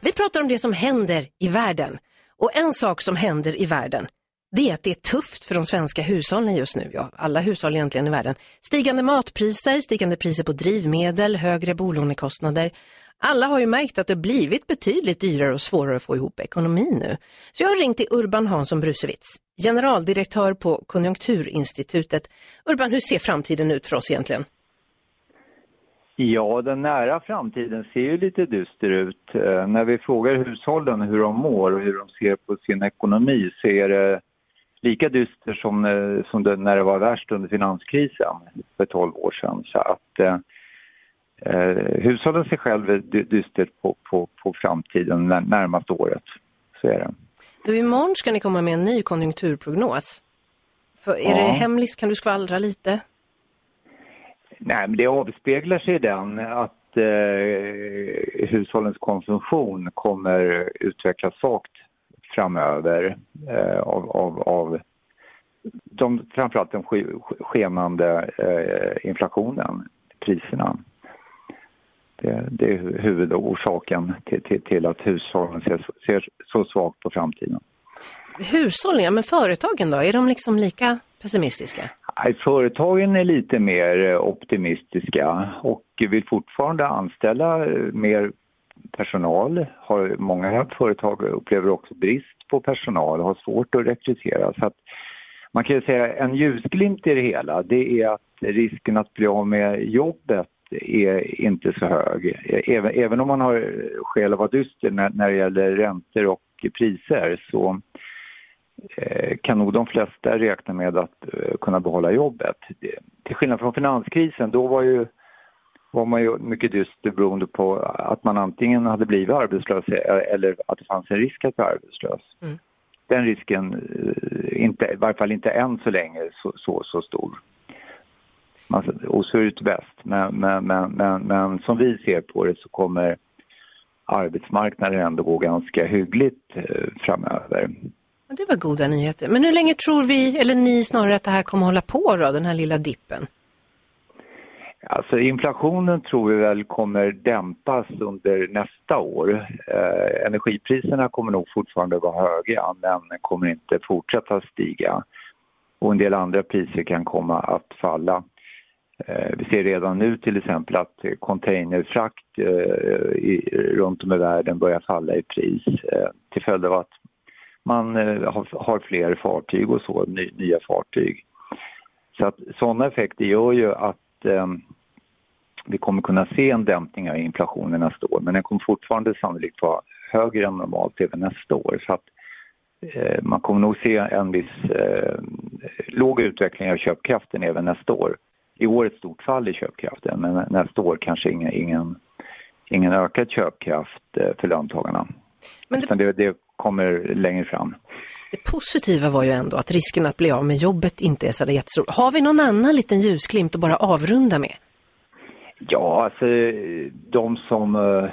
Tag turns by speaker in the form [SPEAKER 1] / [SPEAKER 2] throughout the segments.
[SPEAKER 1] Vi pratar om det som händer i världen. Och en sak som händer i världen, det är att det är tufft för de svenska hushållen just nu. Ja, alla hushåll egentligen i världen. Stigande matpriser, stigande priser på drivmedel, högre bolånekostnader. Alla har ju märkt att det blivit betydligt dyrare och svårare att få ihop ekonomin nu. Så jag har ringt till Urban Hansson Brusewitz, generaldirektör på Konjunkturinstitutet. Urban, hur ser framtiden ut för oss egentligen?
[SPEAKER 2] Ja, den nära framtiden ser ju lite dyster ut. Eh, när vi frågar hushållen hur de mår och hur de ser på sin ekonomi så är det lika dyster som, eh, som det, när det var värst under finanskrisen för 12 år sedan. Så att eh, eh hushållen ser själva dystert på, på, på framtiden när, närmaste året. Så är det.
[SPEAKER 1] Du, imorgon ska ni komma med en ny konjunkturprognos. För är ja. det hemligt? Kan du skvallra lite?
[SPEAKER 2] Nej, men det avspeglar sig i den att eh, hushållens konsumtion kommer utvecklas svagt framöver eh, av, av, av de, framförallt den skenande eh, inflationen, priserna. Det, det, är huvudorsaken till, till, till att hushållen ser, ser så svagt på framtiden.
[SPEAKER 1] Hushållen, ja, men företagen då? Är de liksom lika pessimistiska?
[SPEAKER 2] Företagen är lite mer eh, optimistiska och vill fortfarande anställa eh, mer personal. Har, många företag upplever också brist på personal och har svårt att rekrytera. Så att man kan säga en ljusglimt i det hela det är att risken att bli av med jobbet är inte så hög. Även, även om man har skäl att vara dyster när, när det gäller räntor och priser så kan nog de flesta räkna med att eh, kunna behålla jobbet. Till skillnad från finanskrisen, då var, ju, var man ju mycket dyster beroende på att man antingen hade blivit arbetslös eh, eller att det fanns en risk att bli arbetslös. Mm. Den risken, inte, i varje fall inte än så länge, så, så, så stor. Man, och så är det bäst. Men, men, men, men, men som vi ser på det så kommer arbetsmarknaden ändå gå ganska hyggligt framöver.
[SPEAKER 1] Det var goda nyheter. Men hur länge tror vi, eller ni snarare, att det här kommer hålla på då, den här lilla dippen?
[SPEAKER 2] Alltså inflationen tror vi väl kommer dämpas under nästa år. Eh, energipriserna kommer nog fortfarande vara höga men kommer inte fortsätta stiga. Och en del andra priser kan komma att falla. Eh, vi ser redan nu till exempel att containerfrakt eh, i, runt om i världen börjar falla i pris eh, till följd av att man eh, har, fler fartyg och så, nya fartyg. Så att sådana effekter gör ju att eh, vi kommer kunna se en dämpning av inflationen nästa år men den kommer fortfarande sannolikt vara högre än normalt även nästa år. Så att, eh, man kommer nog se en viss eh, låg utveckling av köpkraften även nästa år. I år ett stort fall i köpkraften men nästa år kanske ingen, ingen, ingen ökad köpkraft eh, för löntagarna. Men det... det, det kommer längre fram.
[SPEAKER 1] Det positiva var ju ändå att risken att bli av med jobbet inte är så jättestor. Har vi någon annan liten ljusglimt att bara avrunda med?
[SPEAKER 2] Ja, alltså de som uh,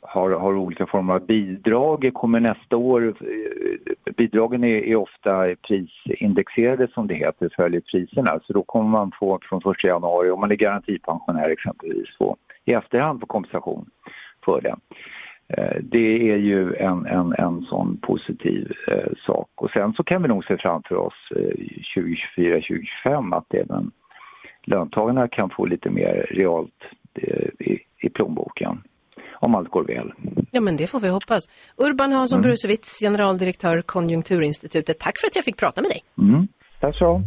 [SPEAKER 2] har, har olika former av bidrag kommer nästa år, uh, bidragen är, är, ofta prisindexerade som det heter, följer priserna. Så då kommer man få från 1 januari, om man är garantipensionär exempelvis, få i efterhand få kompensation för det. Eh, det är ju en, en, en sån positiv eh, sak. Och sen så kan vi nog se framför oss eh, 2024-2025 att även löntagarna kan få lite mer realt eh, i, i plånboken. Om allt går väl.
[SPEAKER 1] Ja men det får vi hoppas. Urban Hansson mm. Brusewitz, generaldirektör Konjunkturinstitutet. Tack för att jag fick prata med dig.
[SPEAKER 2] Mm. Tack så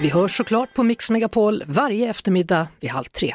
[SPEAKER 3] Vi hörs såklart på Mix Megapol varje eftermiddag vid halv tre.